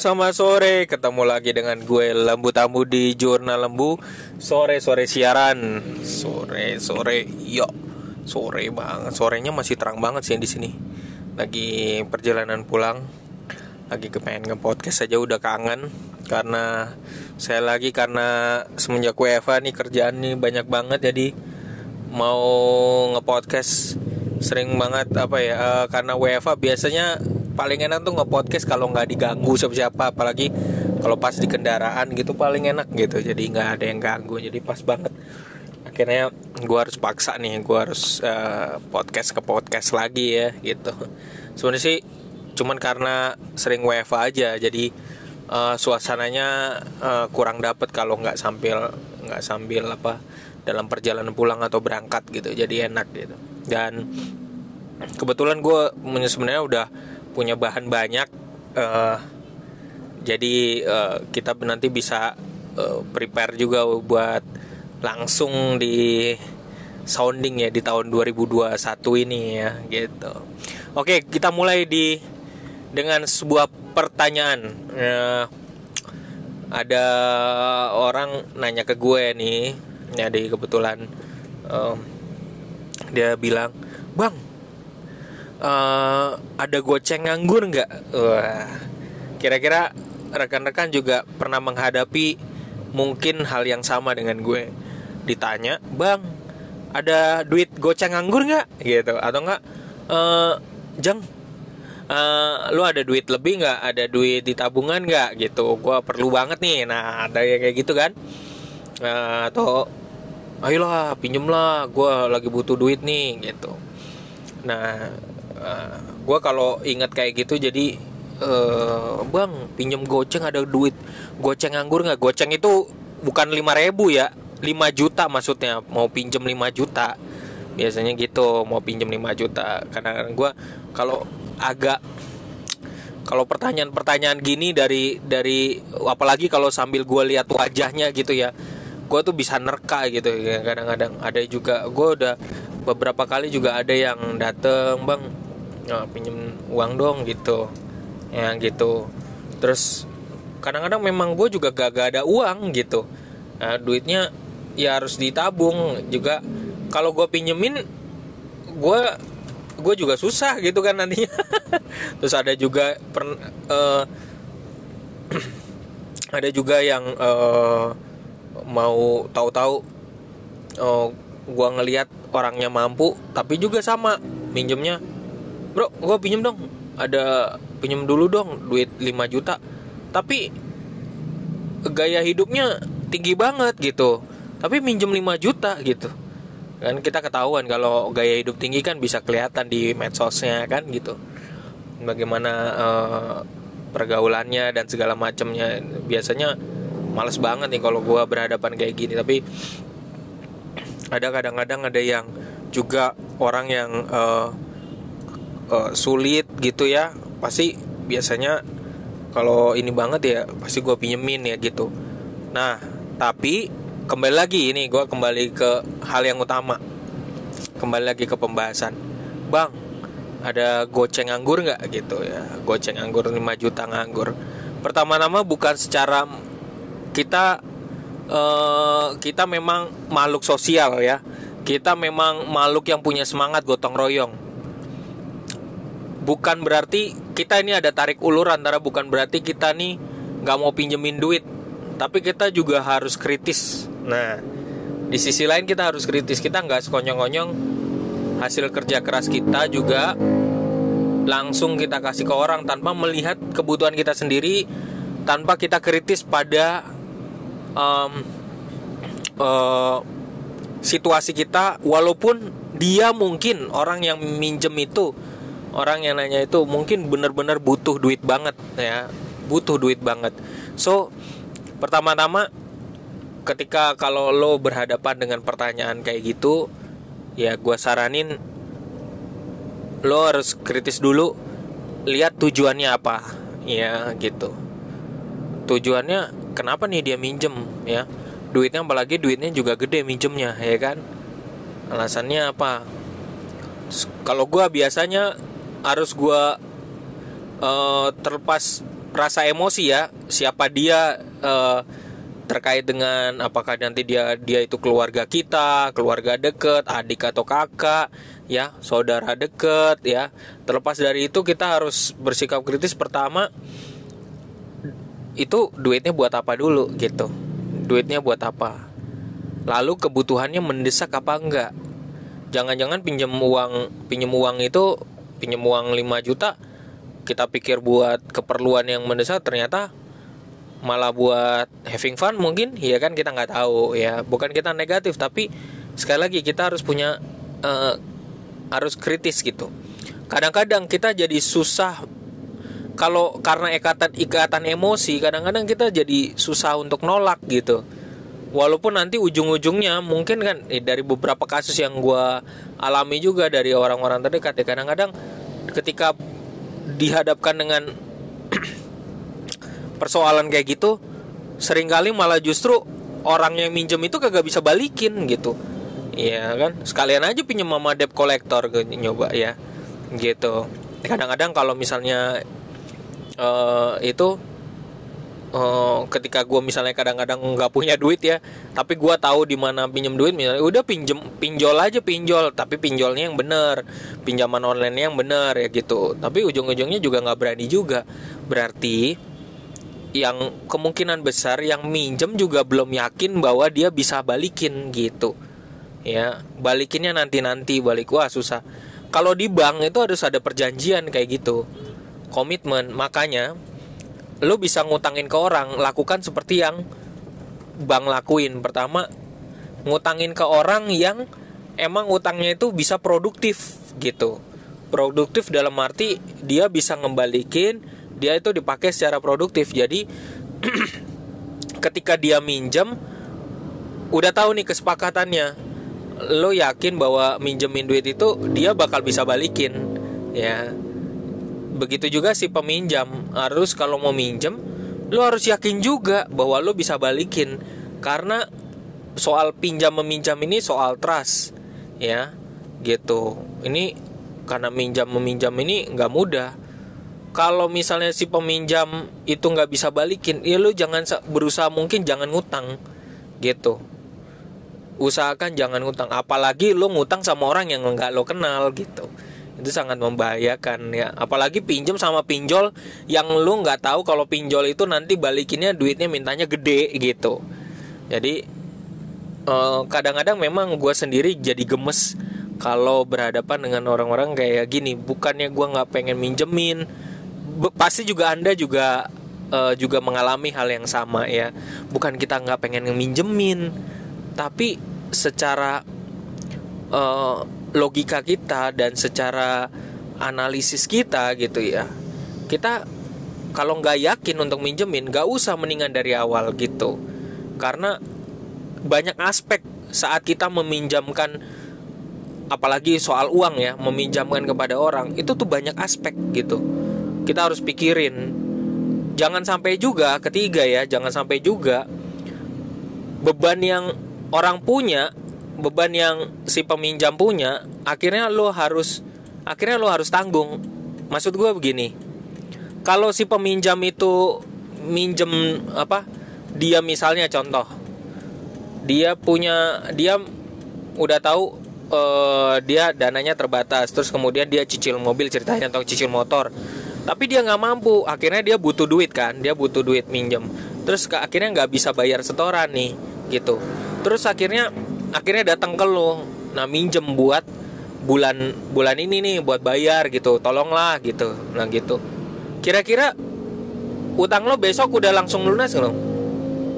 selamat sore. Ketemu lagi dengan gue Lembu Tamu di Jurnal Lembu. Sore-sore siaran. Sore-sore, yo. Sore banget. Sorenya masih terang banget sih di sini. Lagi perjalanan pulang. Lagi kepengen nge-podcast aja udah kangen karena saya lagi karena semenjak WFA nih kerjaan nih banyak banget jadi mau nge-podcast sering banget apa ya uh, karena WFA biasanya paling enak tuh nge-podcast kalau nggak diganggu siapa-siapa apalagi kalau pas di kendaraan gitu paling enak gitu. Jadi nggak ada yang ganggu jadi pas banget. Akhirnya gue harus paksa nih gue harus uh, podcast ke podcast lagi ya gitu. Sebenarnya sih cuman karena sering WFA aja jadi uh, suasananya uh, kurang dapet kalau nggak sambil nggak sambil apa dalam perjalanan pulang atau berangkat gitu jadi enak gitu. Dan kebetulan gue sebenarnya udah punya bahan banyak uh, jadi uh, kita nanti bisa uh, prepare juga buat langsung di sounding ya di tahun 2021 ini ya gitu. Oke kita mulai di dengan sebuah pertanyaan. Uh, ada orang nanya ke gue nih jadi kebetulan um, dia bilang bang uh, ada goceng nganggur nggak? Wah, kira-kira rekan-rekan juga pernah menghadapi mungkin hal yang sama dengan gue. Ditanya, bang, ada duit goceng nganggur nggak? Gitu, atau nggak? Uh, jeng, uh, lu ada duit lebih nggak? Ada duit di tabungan nggak? Gitu, gue perlu banget nih. Nah, ada yang kayak gitu kan? Uh, atau ayolah pinjem lah gue lagi butuh duit nih gitu nah eh, gue kalau ingat kayak gitu jadi uh, bang pinjem goceng ada duit. Goceng nganggur nggak? Goceng itu bukan lima ribu ya 5 juta maksudnya. Mau pinjem 5 juta. Biasanya gitu mau pinjem 5 juta. Karena gue kalau agak kalau pertanyaan-pertanyaan gini dari dari apalagi kalau sambil gue lihat wajahnya gitu ya gue tuh bisa nerka gitu ya kadang-kadang. Ada juga gue udah beberapa kali juga ada yang dateng bang oh, pinjem uang dong gitu. Ya gitu. Terus kadang-kadang memang gue juga gak, gak ada uang gitu. Nah, duitnya ya harus ditabung juga. Kalau gue pinjemin gue gue juga susah gitu kan nantinya. Terus ada juga per, uh, ada juga yang uh, mau tahu-tahu uh, gue ngelihat orangnya mampu tapi juga sama minjemnya bro gue pinjem dong. Ada pinjem dulu dong duit 5 juta. Tapi gaya hidupnya tinggi banget gitu. Tapi minjem 5 juta gitu. Kan kita ketahuan kalau gaya hidup tinggi kan bisa kelihatan di medsosnya kan gitu. Bagaimana uh, pergaulannya dan segala macamnya. Biasanya males banget nih kalau gue berhadapan kayak gini. Tapi ada kadang-kadang ada yang juga orang yang uh, uh, sulit gitu ya. Pasti biasanya kalau ini banget ya pasti gue pinjemin ya gitu. Nah tapi kembali lagi ini gue kembali ke hal yang utama. Kembali lagi ke pembahasan. Bang ada goceng anggur nggak gitu ya? Goceng anggur 5 juta nganggur. Pertama-tama bukan secara kita uh, kita memang makhluk sosial ya. Kita memang makhluk yang punya semangat gotong royong bukan berarti kita ini ada tarik ulur antara bukan berarti kita nih nggak mau pinjemin duit tapi kita juga harus kritis. Nah. Di sisi lain kita harus kritis. Kita nggak sekonyong-konyong. Hasil kerja keras kita juga langsung kita kasih ke orang tanpa melihat kebutuhan kita sendiri tanpa kita kritis pada um, uh, situasi kita. Walaupun dia mungkin orang yang minjem itu orang yang nanya itu mungkin benar-benar butuh duit banget ya. Butuh duit banget. So pertama-tama ketika kalau lo berhadapan dengan pertanyaan kayak gitu ya gue saranin lo harus kritis dulu lihat tujuannya apa ya gitu. Tujuannya kenapa nih dia minjem ya? Duitnya apalagi duitnya juga gede minjemnya ya kan? Alasannya apa? Kalau gue biasanya harus gue uh, terlepas rasa emosi ya siapa dia uh, terkait dengan apakah nanti dia dia itu keluarga kita keluarga deket adik atau kakak ya saudara deket ya. Terlepas dari itu kita harus bersikap kritis. Pertama itu duitnya buat apa dulu gitu. Duitnya buat apa? Lalu kebutuhannya mendesak apa enggak? Jangan-jangan pinjam uang pinjam uang itu pinjam uang 5 juta kita pikir buat keperluan yang mendesak ternyata malah buat having fun mungkin ya kan kita nggak tahu ya. Bukan kita negatif tapi sekali lagi kita harus punya uh, harus kritis gitu. Kadang-kadang kita jadi susah kalau karena ikatan ikatan emosi kadang-kadang kita jadi susah untuk nolak gitu walaupun nanti ujung-ujungnya mungkin kan eh, dari beberapa kasus yang gue alami juga dari orang-orang terdekat ya kadang-kadang ketika dihadapkan dengan persoalan kayak gitu sering kali malah justru orang yang minjem itu kagak bisa balikin gitu. Iya kan? Sekalian aja pinjam mama debt kolektor nyoba ya. Gitu. Kadang-kadang kalau misalnya uh, itu uh, ketika gue misalnya kadang-kadang nggak punya duit ya tapi gue tahu di mana pinjam duit misalnya udah pinjem pinjol aja pinjol. Tapi pinjolnya yang bener pinjaman online yang bener ya gitu. Tapi ujung-ujungnya juga nggak berani juga. Berarti yang kemungkinan besar yang minjem juga belum yakin bahwa dia bisa balikin gitu. Ya balikinnya nanti-nanti balik. Wah susah. Kalau di bank itu harus ada perjanjian kayak gitu. Komitmen. Makanya lo bisa ngutangin ke orang lakukan seperti yang bank lakuin. Pertama ngutangin ke orang yang emang utangnya itu bisa produktif gitu. Produktif dalam arti dia bisa ngembalikin dia itu dipakai secara produktif. Jadi ketika dia minjem udah tahu nih kesepakatannya. Lo yakin bahwa minjemin duit itu dia bakal bisa balikin ya begitu juga si peminjam. Harus kalau mau minjem lo harus yakin juga bahwa lo bisa balikin. Karena soal pinjam meminjam ini soal trust ya. Gitu. Ini karena minjam meminjam ini nggak mudah. Kalau misalnya si peminjam itu nggak bisa balikin ya lo jangan berusaha mungkin jangan ngutang. Gitu. Usahakan jangan ngutang. Apalagi lo ngutang sama orang yang nggak lo kenal gitu itu sangat membahayakan ya. Apalagi pinjam sama pinjol yang lu nggak tahu kalau pinjol itu nanti balikinnya duitnya mintanya gede gitu. Jadi eh, kadang-kadang memang gue sendiri jadi gemes kalau berhadapan dengan orang-orang kayak gini. Bukannya gue nggak pengen minjemin pasti juga anda juga uh, juga mengalami hal yang sama ya. Bukan kita nggak pengen minjemin tapi secara uh, logika kita dan secara analisis kita gitu ya. Kita kalau nggak yakin untuk minjemin nggak usah mendingan dari awal gitu. Karena banyak aspek saat kita meminjamkan apalagi soal uang ya meminjamkan kepada orang itu tuh banyak aspek gitu. Kita harus pikirin. Jangan sampai juga ketiga ya jangan sampai juga beban yang orang punya beban yang si peminjam punya akhirnya lo harus akhirnya lo harus tanggung. Maksud gue begini kalau si peminjam itu minjem apa dia misalnya contoh dia punya dia udah tahu uh, dia dananya terbatas terus kemudian dia cicil mobil ceritanya atau cicil motor tapi dia nggak mampu akhirnya dia butuh duit kan dia butuh duit minjem terus akhirnya nggak bisa bayar setoran nih gitu. Terus akhirnya akhirnya datang ke lo nah minjem buat bulan bulan ini nih buat bayar gitu. Tolonglah gitu. Nah gitu. Kira-kira utang lo besok udah langsung lunas lo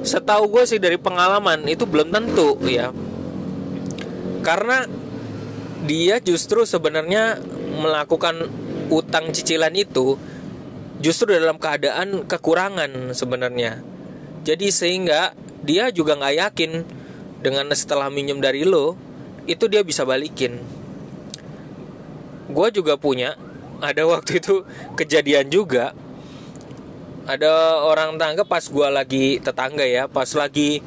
setahu gue sih dari pengalaman itu belum tentu ya. Karena dia justru sebenarnya melakukan utang cicilan itu justru dalam keadaan kekurangan sebenarnya. Jadi sehingga dia juga nggak yakin dengan setelah minjem dari lo itu dia bisa balikin. Gue juga punya ada waktu itu kejadian juga. Ada orang tangga pas gue lagi tetangga ya pas lagi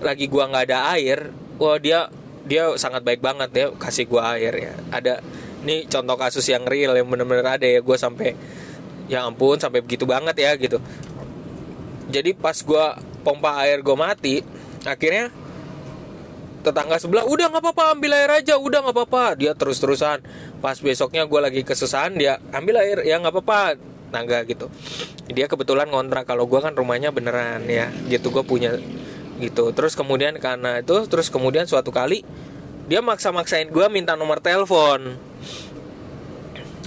lagi gue nggak ada air wah dia dia sangat baik banget ya kasih gue air ya. Ada ini contoh kasus yang real yang bener-bener ada ya gue sampai ya ampun sampai begitu banget ya gitu. Jadi pas gue pompa air gue mati akhirnya tetangga sebelah udah nggak apa-apa ambil air aja. Udah nggak apa-apa. Dia terus-terusan pas besoknya gue lagi kesusahan dia ambil air. Ya nggak apa-apa. Tangga gitu. Dia kebetulan ngontrak kalau gue kan rumahnya beneran ya gitu gue punya gitu. Terus kemudian karena itu terus kemudian suatu kali dia maksa-maksain gue minta nomor telepon.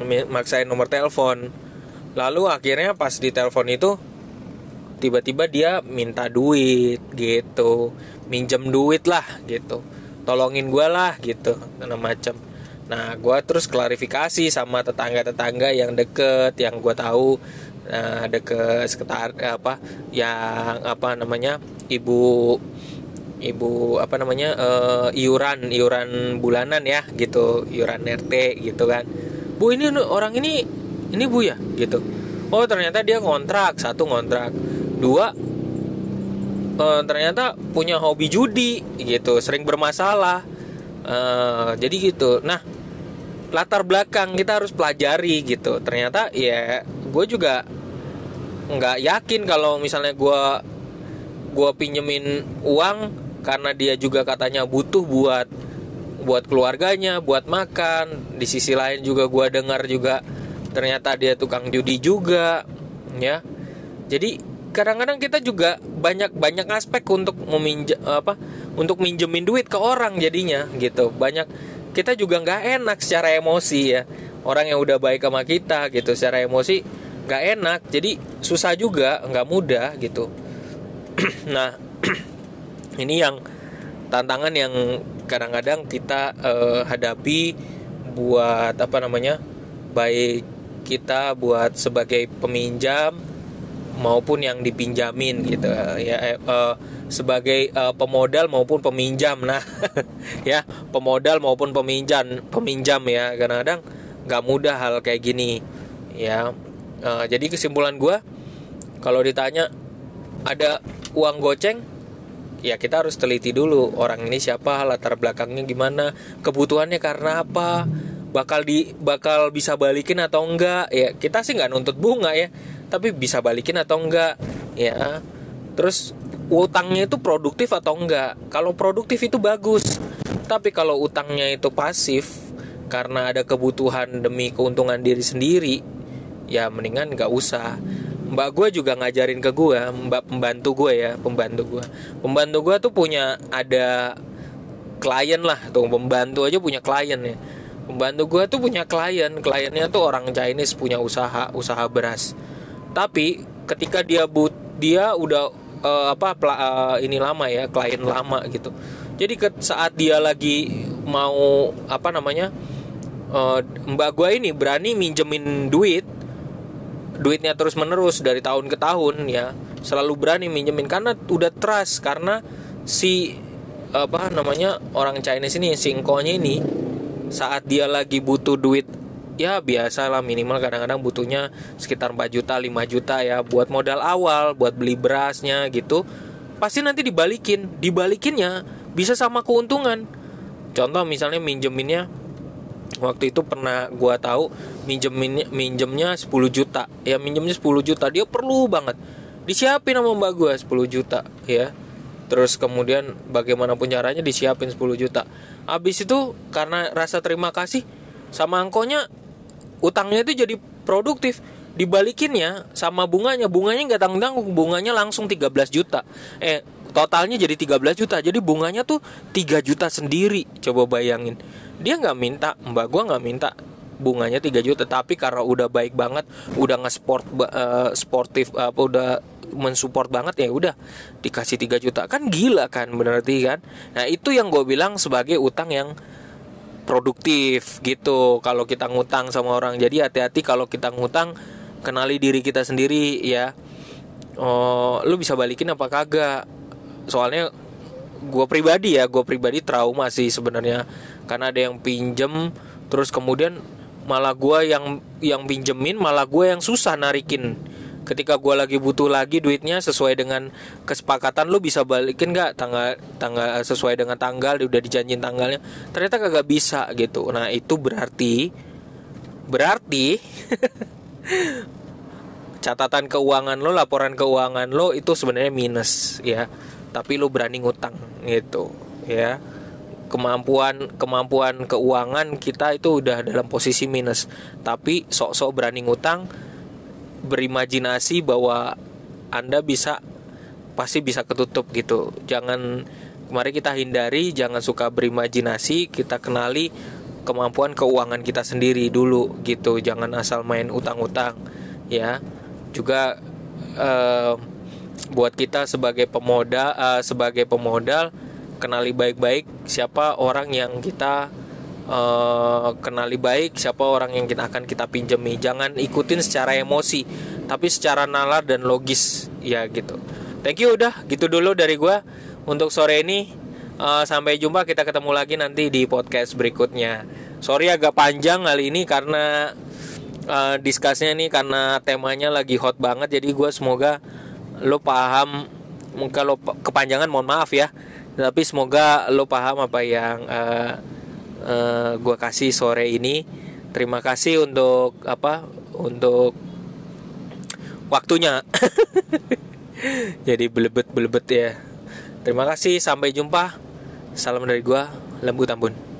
Maksain nomor telepon. Lalu akhirnya pas di telepon itu tiba-tiba dia minta duit gitu minjem duit lah gitu. Tolongin gue lah gitu segala macam nah gue terus klarifikasi sama tetangga-tetangga yang deket yang gue tahu. Nah, deket sekitar apa yang apa namanya ibu ibu apa namanya uh, iuran iuran bulanan ya gitu. Iuran RT gitu kan. Bu ini orang ini ini bu ya gitu. Oh ternyata dia kontrak satu kontrak dua uh, ternyata punya hobi judi gitu. Sering bermasalah. Uh, jadi gitu. Nah latar belakang kita harus pelajari gitu. Ternyata ya gue juga nggak yakin kalau misalnya gue gue pinjemin uang karena dia juga katanya butuh buat buat keluarganya buat makan. Di sisi lain juga gue dengar juga ternyata dia tukang judi juga ya. Jadi kadang-kadang kita juga banyak banyak aspek untuk meminjam apa untuk minjemin duit ke orang jadinya gitu. Banyak kita juga nggak enak secara emosi ya. Orang yang udah baik sama kita gitu. Secara emosi nggak enak. Jadi susah juga nggak mudah gitu. Nah ini yang tantangan yang kadang-kadang kita uh, hadapi buat apa namanya baik kita buat sebagai peminjam maupun yang dipinjamin gitu. Ya uh, sebagai uh, pemodal maupun peminjam. Nah ya pemodal maupun peminjam peminjam ya. Kadang-kadang nggak mudah hal kayak gini ya. Uh, jadi kesimpulan gue kalau ditanya ada uang goceng ya kita harus teliti dulu orang ini siapa latar belakangnya gimana kebutuhannya karena apa bakal di bakal bisa balikin atau enggak? Ya kita sih nggak nuntut bunga ya tapi bisa balikin atau enggak? Ya terus utangnya itu produktif atau enggak? Kalau produktif itu bagus tapi kalau utangnya itu pasif karena ada kebutuhan demi keuntungan diri sendiri ya mendingan nggak usah. Mbak gue juga ngajarin ke gue mbak pembantu gue ya pembantu gue pembantu gue tuh punya ada klien lah tuh pembantu aja punya klien ya pembantu gue tuh punya klien. Kliennya tuh orang Chinese punya usaha usaha beras. Tapi ketika dia but dia udah uh, apa uh, ini lama ya klien lama gitu. Jadi ke, saat dia lagi mau apa namanya uh, mbak gue ini berani minjemin duit duitnya terus menerus dari tahun ke tahun ya selalu berani minjemin. Karena udah trust karena si apa namanya orang Chinese ini singkonya ini saat dia lagi butuh duit ya biasa lah minimal kadang-kadang butuhnya sekitar 4 juta 5 juta ya buat modal awal buat beli berasnya gitu. Pasti nanti dibalikin dibalikinnya bisa sama keuntungan. Contoh misalnya minjeminnya waktu itu pernah gua tahu minjeminnya minjemnya 10 juta. Ya minjemnya 10 juta. Dia perlu banget. Disiapin sama mbak gua 10 juta ya terus kemudian bagaimanapun caranya disiapin 10 juta. Habis itu karena rasa terima kasih sama angkonya utangnya itu jadi produktif. Dibalikinnya sama bunganya. Bunganya nggak tanggung tanggung bunganya langsung 13 juta. Eh totalnya jadi 13 juta. Jadi bunganya tuh 3 juta sendiri coba bayangin. Dia nggak minta mbak gua nggak minta bunganya 3 juta. Tapi karena udah baik banget udah nge-sport uh, sportif apa uh, udah mensupport banget ya udah dikasih 3 juta. Kan gila kan berarti kan? Nah itu yang gue bilang sebagai utang yang produktif gitu. Kalau kita ngutang sama orang jadi hati-hati kalau kita ngutang kenali diri kita sendiri ya. Oh lu bisa balikin apa kagak? Soalnya gue pribadi ya gue pribadi trauma sih sebenarnya. Karena ada yang pinjem terus kemudian malah gue yang yang pinjemin malah gue yang susah narikin ketika gue lagi butuh lagi duitnya sesuai dengan kesepakatan lu bisa balikin nggak tanggal tanggal sesuai dengan tanggal udah dijanjin tanggalnya? Ternyata kagak bisa gitu. Nah itu berarti berarti catatan keuangan lo laporan keuangan lo itu sebenarnya minus ya. Tapi lo berani ngutang gitu ya. Kemampuan kemampuan keuangan kita itu udah dalam posisi minus. Tapi sok-sok berani ngutang berimajinasi bahwa anda bisa pasti bisa ketutup gitu. Jangan mari kita hindari jangan suka berimajinasi kita kenali kemampuan keuangan kita sendiri dulu gitu. Jangan asal main utang-utang ya. Juga uh, buat kita sebagai pemodal uh, sebagai pemodal kenali baik-baik siapa orang yang kita uh, kenali baik siapa orang yang akan kita pinjami. Jangan ikutin secara emosi tapi secara nalar dan logis. Ya gitu. Thank you udah gitu dulu dari gue untuk sore ini. Uh, sampai jumpa kita ketemu lagi nanti di podcast berikutnya. Sorry agak panjang kali ini karena uh, diskusnya nih karena temanya lagi hot banget. Jadi gue semoga lo paham lo kepanjangan mohon maaf ya. Tapi semoga lo paham apa yang uh, eh, uh, gue kasih sore ini terima kasih untuk apa untuk waktunya jadi belebet belebet ya Terima kasih, sampai jumpa. Salam dari gua, Lembu Tambun.